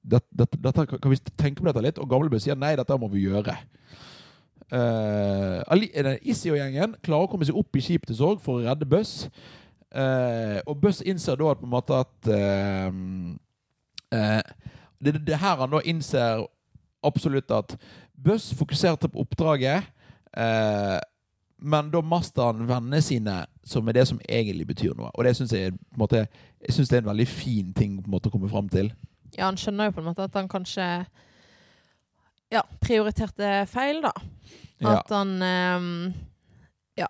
dette, dette, Kan vi tenke på dette litt? Og gamle Buzz sier nei, dette må vi gjøre. Uh, eh, Issy og gjengen klarer å komme seg opp i skipet til Sorg for å redde Buzz. Uh, og Buzz innser da at på en måte at uh, uh, det, det, her han da innser absolutt at Buzz fokuserte på oppdraget, eh, men da mister han vennene sine, som er det som egentlig betyr noe. Og det syns jeg, måte, jeg synes det er en veldig fin ting på en måte, å komme fram til. Ja, han skjønner jo på en måte at han kanskje ja, prioriterte feil, da. Ja. At han um, Ja.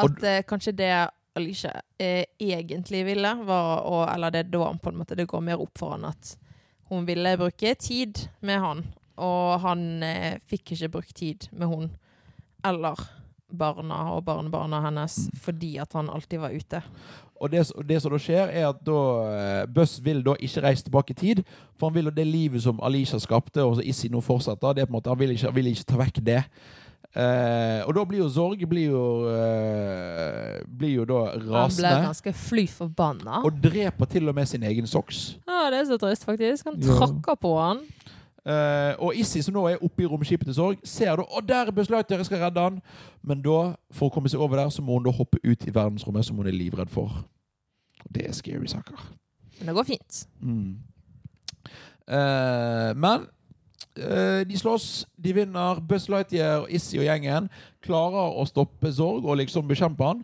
At uh, kanskje det Alicia eh, egentlig ville, var å Eller det da på en måte det går mer opp for han at hun ville bruke tid med han, og han eh, fikk ikke brukt tid med hun eller barna og barnebarna hennes Mm. fordi at han alltid var ute. Og det, det som da skjer, er at da Buss vil da ikke reise tilbake i tid. For han vil jo det livet som Alicia skapte, og som Issi nå fortsetter, det er på en måte, han vil ikke, han vil ikke ta vekk det. Eh, og da blir jo Zorg blir jo, eh, blir jo da Han ble ganske fly forbanna. Og dreper til og med sin egen socks. Ja, det er så trist, faktisk. Han Ja. trakker på han. Eh, og Issy, som nå er oppe i romskipet til Sorg, ser da Å, der er Buzz Lightyear, skal redde han. Men da, for å komme seg over der, så må hun da hoppe ut i verdensrommet, som hun er livredd for. Og det er scary saker. Men det går fint. Mm. Uh, men uh, de slåss, de vinner. Buzz Lightyear, Issy og gjengen klarer å stoppe Sorg og liksom bekjempe han.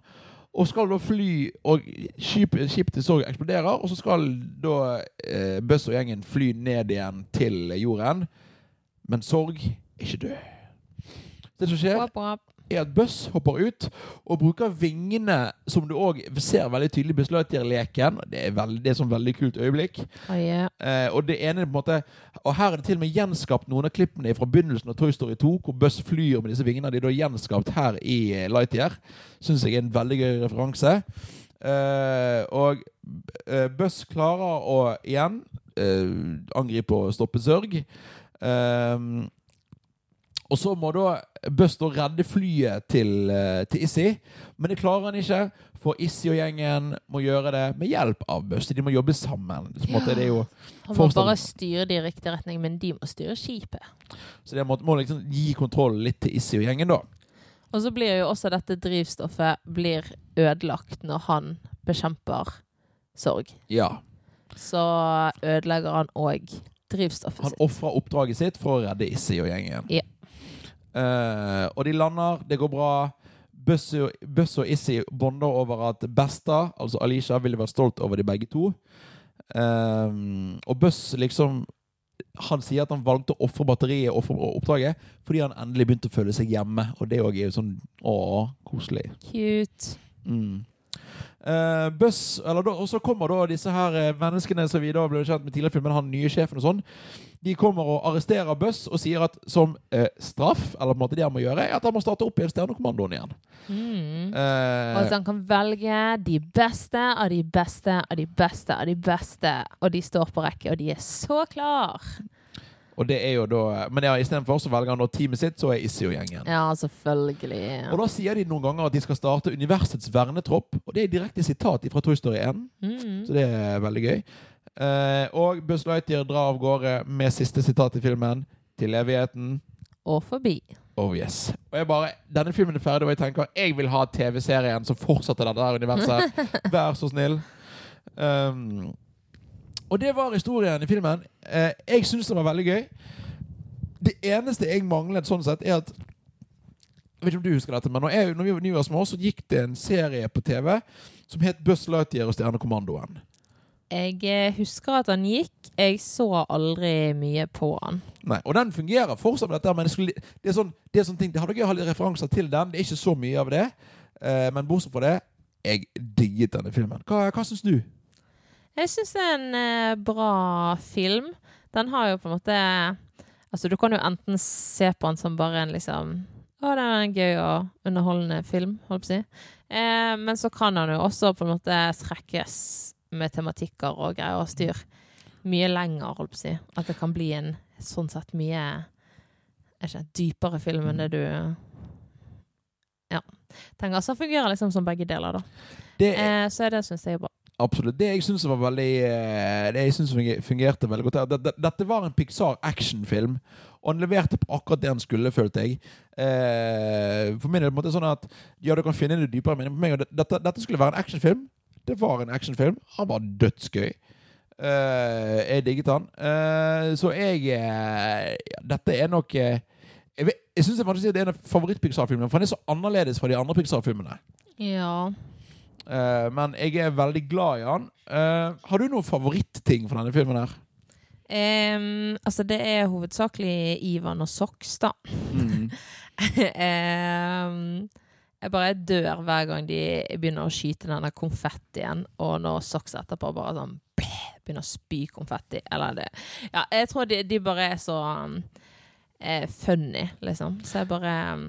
Og skal da fly, og skipet skip til sorg eksploderer, og så skal da eh, Buzz og gjengen fly ned igjen til jorden. Men sorg er ikke død. Det som skjer. Er at Buss hopper ut og bruker vingene, som du òg ser veldig tydelig i Buss Lightyear-leken. Det er, veldig, det er et sånn veldig kult øyeblikk. Oh, yeah. Eh, og det ene er på en måte Og her er det til og med gjenskapt noen av klippene fra begynnelsen av Toy Story 2, hvor Buss flyr med disse vingene. De er da gjenskapt her i eh, Lightyear. Syns jeg er en veldig gøy referanse. Eh, og Buss klarer å igjen eh, angripe og stoppe Sørg. Eh, og så må da Buzz redde flyet til, eh, til Issy, men det klarer han ikke. For Issy og gjengen må gjøre det med hjelp av Buzz. De må jobbe sammen. Er jo Han må forstand... bare styre det i riktig retning, men de må styre skipet. Så det må, må liksom gi kontroll litt til Issy og gjengen, da. Og så blir jo også dette drivstoffet blir ødelagt når han bekjemper sorg. Ja. Så ødelegger han òg drivstoffet Han sitt. ofrer oppdraget sitt for å redde Issy og gjengen. Ja. Eh, og de lander, det går bra. Buss og, Issi bonder over at Besta, altså Alicia, ville vært stolt over de begge to. Um, og Buss liksom Han sier at han valgte å ofre batteriet og ofre oppdraget fordi han endelig begynte å føle seg hjemme. Og det òg er jo sånn Å, koselig. Cute. Mm. Eh, Buzz, eller da, Og så kommer da disse her eh, menneskene som vi da ble kjent med tidligere i filmen, han nye sjefen og sånn. De kommer og arresterer Buss og sier at som eh, straff, eller på en måte det han må gjøre, er at han må starte opp igjen Stjernekommandoen igjen. Mm. Eh, Og så han kan velge de beste av de beste av de beste av de beste. Og de står på rekke, og de er så klar. Og det er jo da Men ja, istedenfor så velger han da teamet sitt, så er Issy og gjengen. Ja, selvfølgelig. Og da sier de noen ganger at de skal starte universets vernetropp, og det er direkte sitat fra Toy Story 1. Mm. Så det er veldig gøy. Eh, og Buzz Lightyear drar av gårde med siste sitat i filmen. Til evigheten. Og forbi. Oh yes. Og jeg bare, Denne filmen er ferdig, og jeg tenker jeg vil ha TV-serien som fortsetter dette universet. <laughs> Vær så snill. Um, og det var historien i filmen. Eh, jeg syns det var veldig gøy. Det eneste jeg manglet sånn sett, er at Jeg vet ikke om du husker dette, men når, jeg, når vi, var nye små, så gikk det en serie på TV som het Buzz Lightyear og Stjernekommandoen. Jeg eh, husker at han gikk. Jeg så aldri mye på han. Nei, Og den fungerer fortsatt dette, men det, skulle, det er sånn, det er sånn ting Det hadde gøy å ha litt referanser til den. Det er ikke så mye av det. Eh, men bortsett fra det, jeg digget denne filmen. Hva, hva syns du? Jeg syns det er en eh, bra film. Den har jo på en måte Altså, du kan jo enten se på den som bare en liksom Å, det er en gøy og underholdende film, holdt på å si. Eh, men så kan den jo også på en måte trekkes med tematikker og greier og styr mye lenger, holdt på å si. At det kan bli en sånn sett mye er ikke, dypere film enn det du Ja. Tenker altså fungerer liksom som begge deler, da. Det er Eh, så det syns jeg er bra. Absolutt det jeg syns var veldig eh, Det jeg synes fungerte veldig godt. Det- det- Dette var en Pixar actionfilm, og den leverte på akkurat det den skulle, følte jeg. Eh, For min del på en sånn at Ja, du kan finne det dypere, men for meg, dette, dette skulle være en actionfilm. Det var en actionfilm. Han var dødsgøy. Eh, jeg digget han. Så jeg Dette er nok Jeg, jeg syns at det er en av favoritt-Pixar-filmene, for han er så annerledes fra de andre Pixar-filmene. Ja. Eh, men jeg er veldig glad i han. Eh, har du noen favorittting fra denne filmen her? Um, altså, det er hovedsakelig Ivan og Sox, da. <laughs> Em, jeg bare dør hver gang de begynner å skyte denne konfettien, og når Sox etterpå bare sånn begynner å spy konfetti. Eller det Ja, jeg tror de, de bare er så um, funny, liksom. Så jeg bare um,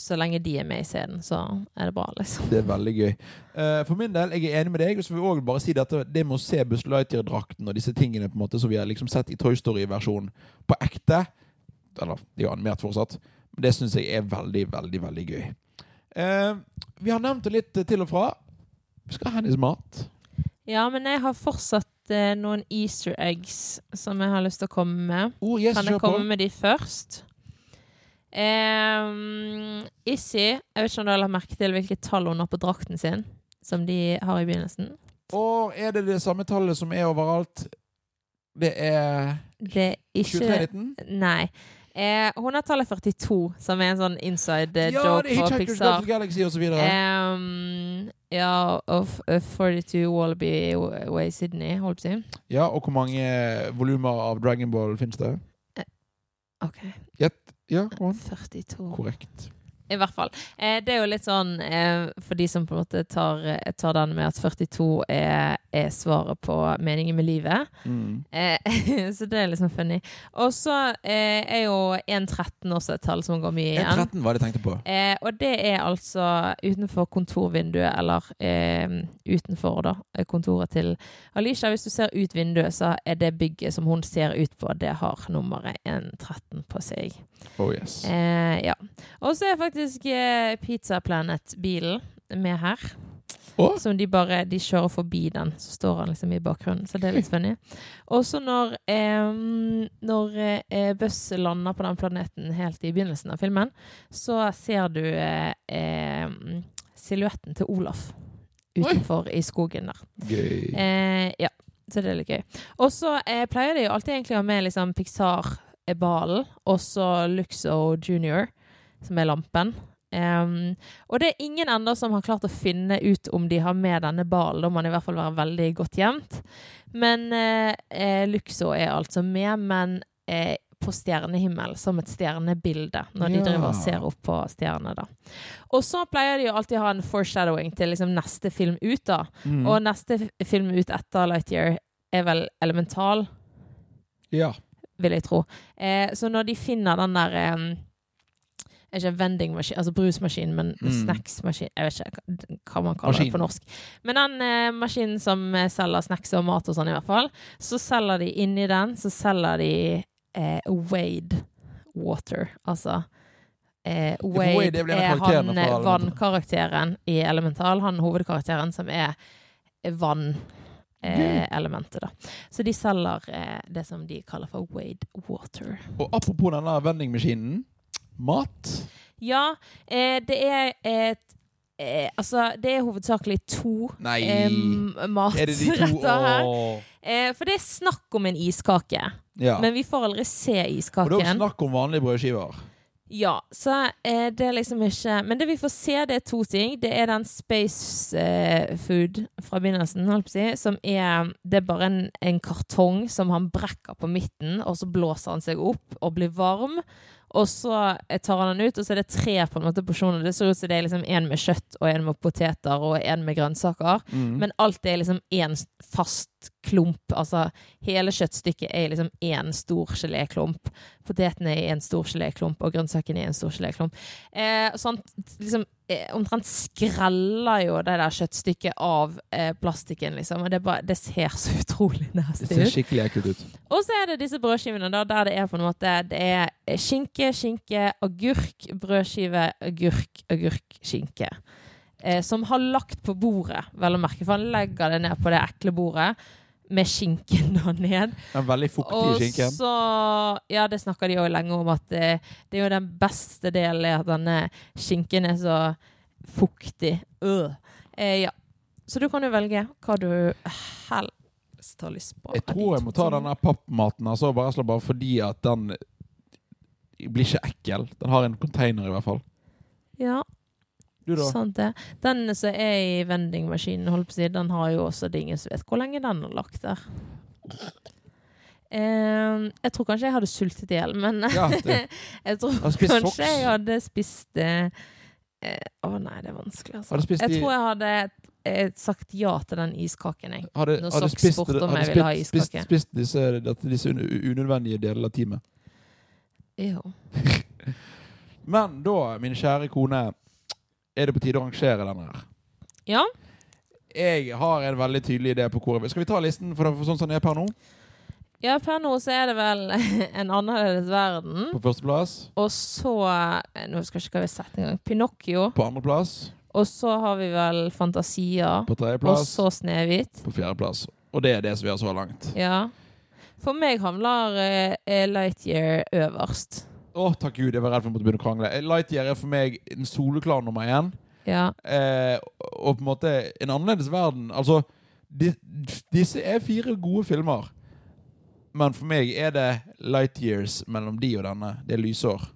Så lenge de er med i scenen, så er det bra, liksom. Det er veldig gøy. Eh, for min del, jeg er enig med deg. Og så vil jeg også bare si dette Det med å se Buzz Lightyear-drakten og disse tingene på en måte som vi har liksom sett i Toy Story-versjonen på ekte Eller det er jo animert fortsatt. Men det syns jeg er veldig, veldig, veldig gøy. Eh, vi har nevnt det litt til og fra. Vi skal ha hennes mat. Ja, men jeg har fortsatt eh, noen easter eggs som jeg har lyst til å komme med. Oh, yes, Kan jeg komme på. med de først? Um, Issy, jeg vet ikke om du har lagt merke til hvilket tall hun har på drakten sin, som de har i begynnelsen. Og er det det samme tallet som er overalt? Det er Det er ikke 2319? Nei. Eh, hun har tallet 42, som er en sånn inside eh, Ja, joke på Pixar. Galaxy og så videre. Um, ja, of uh, 42 Wallaby Way Sydney, holdt på å si. Ja, og hvor mange volumer av Dragon Ball finnes det? OK. Gjett. Ja, Ron. 42. Korrekt. I hvert fall. Eh, det er jo litt sånn eh, for de som på en måte tar, tar den med at 42 er, er svaret på meningen med livet. Mm. Eh, <laughs> så det er liksom funny. Og så eh, er jo 1.13 også et tall som går mye igjen. 13 var det jeg tenkte på. Eh, og det er altså utenfor kontorvinduet, eller eh, utenfor da, kontoret til Alicia. Hvis du ser ut vinduet, så er det bygget som hun ser ut på, det har nummeret 113 på seg. Oh yes. Eh, ja. Og så er faktisk eh, Pizza Planet-bilen med her. Oh. Som de bare De kjører forbi den, så står han liksom i bakgrunnen. Så det er litt funny. Og så når eh, Når eh, Buss lander på den planeten helt i begynnelsen av filmen, så ser du eh, silhuetten til Olaf utenfor i skogen der. Gøy. Eh, ja, så det er litt gøy. Og så eh, pleier de jo alltid egentlig å ha med liksom Pixar-ballen, også Luxo Junior, som er lampen. Um, og det er ingen ennå som har klart å finne ut om de har med denne ballen. Da må den i hvert fall være veldig godt gjemt. Men eh, eh, Luxo er altså med, men uh, på stjernehimmel, som et stjernebilde, når de Ja. driver og ser opp på stjernene. da. Og så pleier de jo alltid ha en foreshadowing til liksom neste film ut, da. Mm. Og neste film ut etter Lightyear er vel Elemental, ja. vil jeg tro. Uh, så når de finner den der Ikke vendingmaskin, altså brusmaskin, men Mm. snacksmaskin Jeg vet ikke hva- man kaller Maskin. det på norsk. Men den eh, maskinen som eh, selger snacks og mat og sånn, i hvert fall, så selger de inni den Så selger de eh, Wade Water. Altså eh, Wade Wade er han eh, vannkarakteren i Elemental. Han hovedkarakteren som er vann. Eh, elementet da. Så de selger eh, det som de kaller for Wade Water. Og apropos denne vendingmaskinen. Mat. Ja, eh, det er et eh, Altså, det er hovedsakelig to eh, er matretter her. Eh, for det er snakk om en iskake. Ja. Men vi får aldri se iskaken. Og det er snakk om vanlige brødskiver. Ja, så eh, det er liksom ikke Men det vi får se, det er to ting. Det er den space eh, food fra begynnelsen, holdt på å si, som er Det er bare en, en kartong som han brekker på midten, og så blåser han seg opp og blir varm. Og så tar han den ut, og så er det tre på en måte porsjoner. Det ser ut som det er liksom en med kjøtt og en med poteter og en med grønnsaker. Mm. Men alt er liksom én fast klump. Altså hele kjøttstykket er liksom én stor geléklump. Potetene er en stor geléklump, og grønnsakene er en stor geléklump. Eh, sånn liksom eh, omtrent skreller jo det der kjøttstykket av eh, plastikken, liksom. Og det, bare, det ser så utrolig det ser skikkelig ekkelt ut. Og så er det disse brødskivene da, der det er på en måte Det er skinke, skinke, agurk, brødskive, agurk, agurk, skinke. Eh, som har lagt på bordet, vel å merke. For han legger det ned på det ekle bordet med skinken da ned. Den veldig fuktige skinken. så Ja, det snakker de jo lenge om, at det, det er jo den beste delen er at denne skinken er så fuktig. Øh. Eh, ja. Så du kan jo velge hva du helst har lyst på. Jeg tror jeg må ta denne pappmaten altså, bare, slå- bare fordi at den blir ikke ekkel. Den har en container, i hvert fall. Ja, Du, da? sant det. Den som er i vendingmaskinen, holdt på å si, den har jo også det ingen som vet hvor lenge den har lagt der. Eh, jeg tror kanskje jeg hadde sultet i hjel, men Ja, <laughs> jeg tror Har kanskje soks. jeg hadde spist eh, Å nei, det er vanskelig, altså. Spist jeg tror jeg hadde eh, sagt ja til den iskaken, jeg. Hadde, Når hadde spist, spurte om jeg ville ha spist, spist, iskake. spist disse, disse un- unødvendige delene av teamet. Jo. <laughs> Men da, min kjære kone, er det på tide å rangere denne her. Ja. Jeg har en veldig tydelig idé på hvor Skal vi ta listen for, for sånn som den er per nå? ja, per nå så er det vel <laughs> en annerledes verden. På førsteplass. Og så eh, Nå husker jeg ikke hva vi har sett engang. Pinocchio. På andreplass. Og så har vi vel Fantasia. På Og så Snehvit. På fjerdeplass. Og det er det som vi har så langt. Ja. For meg havner eh, eh, Lightyear øverst. Å, takk Gud, jeg var redd for å måtte begynne å krangle. Lightyear er for meg en soleklar nummer én. Ja. Eh, og på en måte en annerledes verden. Altså, de, disse er fire gode filmer. Men for meg er det light years mellom de og denne. Det er lysår.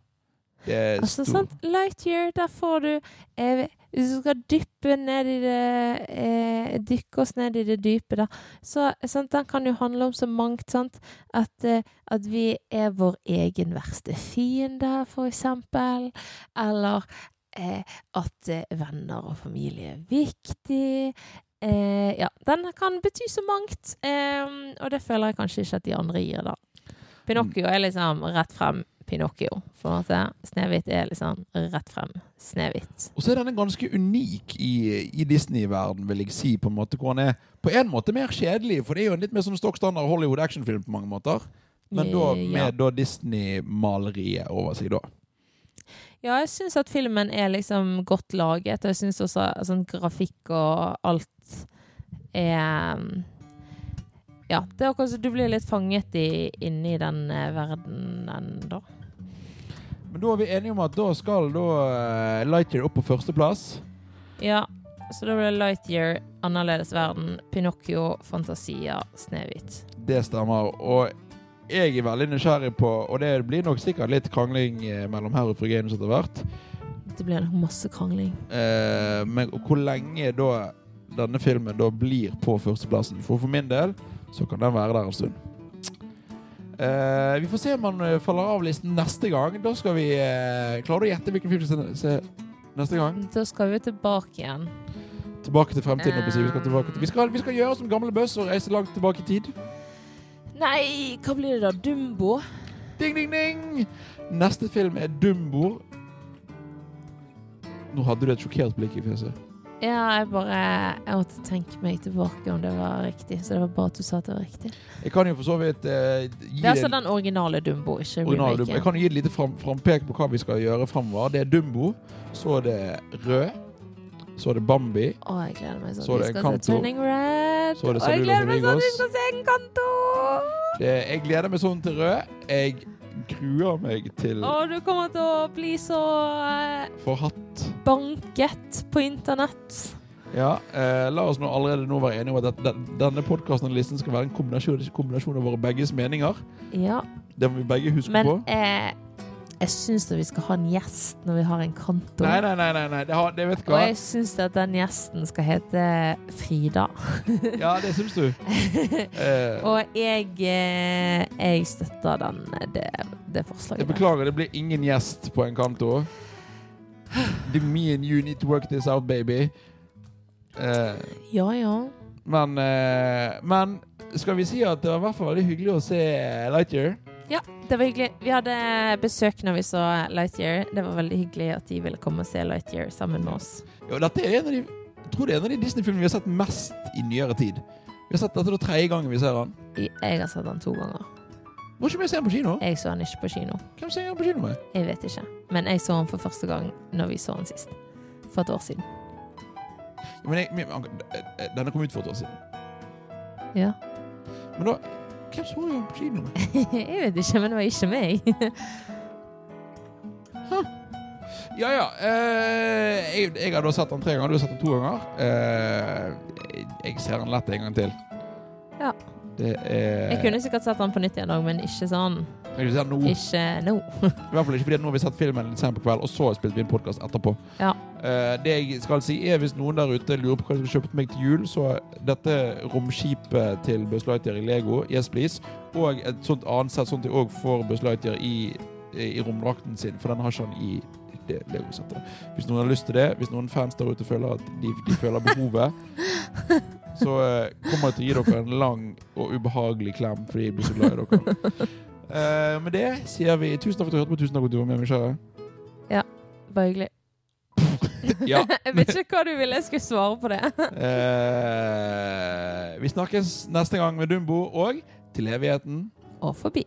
Det er Altså, sant? Lightyear, der får du eh, Hvis du skal dyppe ned i det eh, Dykke oss ned i det dype, da. Så sant, den kan jo handle om så mangt, sant. At, eh, at vi er vår egen verste fiende, for eksempel. Eller eh, at eh, venner og familie er viktig. Eh, ja, den kan bety så mangt. Eh, og det føler jeg kanskje ikke at de andre gir, da. Pinocchio er liksom rett frem Pinocchio. For. Snehvit er liksom rett frem Snehvit. Og så er denne ganske unik i, i Disney-verden, vil jeg si. På en måte hvor han er på en måte mer kjedelig, for det er jo en litt mer sånn stokk standard Hollywood actionfilm på mange måter. Men da med ja. Disney-maleriet over seg, da. Ja, jeg syns at filmen er liksom godt laget, og jeg syns også sånn grafikk og alt er Ja, det er akkurat som du blir litt fanget i, inni den eh, verdenen, da. Men da er vi enige om at da skal da eh, Lightyear opp på førsteplass. Ja, så da blir Lightyear, Annerledes verden, Pinocchio, Fantasia, Snehvit. Det stemmer. Og jeg er veldig nysgjerrig på Og det blir nok sikkert litt krangling eh, mellom her og Frigenius etter hvert. Det blir nok masse krangling. Eh, men hvor lenge da denne filmen da blir på førsteplassen. For for min del så kan den være der en stund. Eh, vi får se om han eh, faller av listen neste gang. Da skal vi uh, Klarer du å gjette hvilken film vi skal se neste gang? Da skal vi tilbake igjen. Tilbake til fremtiden. si. Vi skal, tilbake til, vi, skal, vi skal gjøre som gamle bøss og reise langt tilbake i tid. Nei, hva blir det da? Dumbo? Ding, ding, ding! Neste film er Dumbo. Nå hadde du et sjokkert blikk i fjeset. Ja, jeg bare Jeg måtte tenke meg tilbake om det var riktig. Så det var bra at du sa at det var riktig. Jeg kan jo for så vidt eh, gi Det er altså den originale Dumbo, ikke originale Dumbo. Jeg kan jo gi et lite fram, frampek på hva vi skal gjøre fremover. Det er Dumbo, så er det Rød, så er det Bambi, Å, jeg gleder meg sånn. Så Vi skal Encanto. se Turning Red. Så er det Å, jeg gleder meg sånn. Vi skal se Encanto. det, jeg gleder meg sånn til Rød. Jeg gruer meg til Å, du kommer til å bli så eh, Forhatt. banket på internett. Ja, eh, la oss nå allerede nå være enige om at denne podkasten og listen skal være en kombinasjon, kombinasjon av våre begges meninger. Ja, Det må vi begge huske men på. eh, Jeg syns vi skal ha en gjest når vi har en kanto. Nei, nei, nei, nei. Det, har, det vet du Og jeg syns at den gjesten skal hete Frida. <laughs> Ja, det syns du. Eh, Og jeg, eh, jeg støtter den, det, det jeg beklager, det blir ingen gjest på Encanto. Det er me and you need to work this out, baby. Uh, Ja, ja. men, uh, men skal vi si at det var i hvert fall veldig hyggelig å se Lightyear? Ja, det var hyggelig. Vi hadde besøk når vi så Lightyear. Det var veldig hyggelig at de ville komme og se Lightyear sammen med oss. Ja, dette er en av de, jeg tror det er en av de Disney-filmene vi har sett mest i nyere tid. Vi har sett Dette det tredje gangen vi ser den. Jeg har sett den to ganger. Var ikke vi se den på kino? Jeg så den ikke på kino. Hvem ser den på kino med? Jeg vet ikke. Men jeg så den for første gang når vi så den sist. For et år siden. Men jeg, denne kom ut for et år siden. Ja. Men da Hvem så den på kino med? <laughs> jeg vet ikke, men det var ikke meg. Ja, ja. Eh, jeg, jeg har da sett den tre ganger. Du har sett den to ganger. Eh, jeg, jeg ser den lett en gang til. Ja. Det er Jeg kunne sikkert sett den på nytt igjen òg, men ikke sånn. Jeg vil nå. Ikke nå. <laughs> I hvert fall ikke fordi nå har vi sett filmen litt sent på kveld, og så spilte vi en podkast etterpå. Ja. Eh, det jeg skal si er Hvis noen der ute lurer på hva jeg skal kjøpe meg til jul, så dette romskipet til Buzz Lightyear i Lego, Yes Please, og et sånt annet sett sånn at jeg òg får Buzz Lightyear i, i romdrakten sin, for den har ikke han i det Lego-settet. Hvis noen har lyst til det, hvis noen fans der ute føler at de, de føler behovet, <laughs> så eh, kommer jeg til å gi dere en lang og ubehagelig klem fordi jeg blir så glad i dere. Uh, med det sier vi tusen takk for at du hørte på. Tusen takk for at du var med, Michelle. Ja, Bare hyggelig. <laughs> Ja. <laughs> jeg vet ikke hva du ville jeg skulle svare på det. uh, <laughs> vi snakkes neste gang med Dumbo og til evigheten. Og forbi.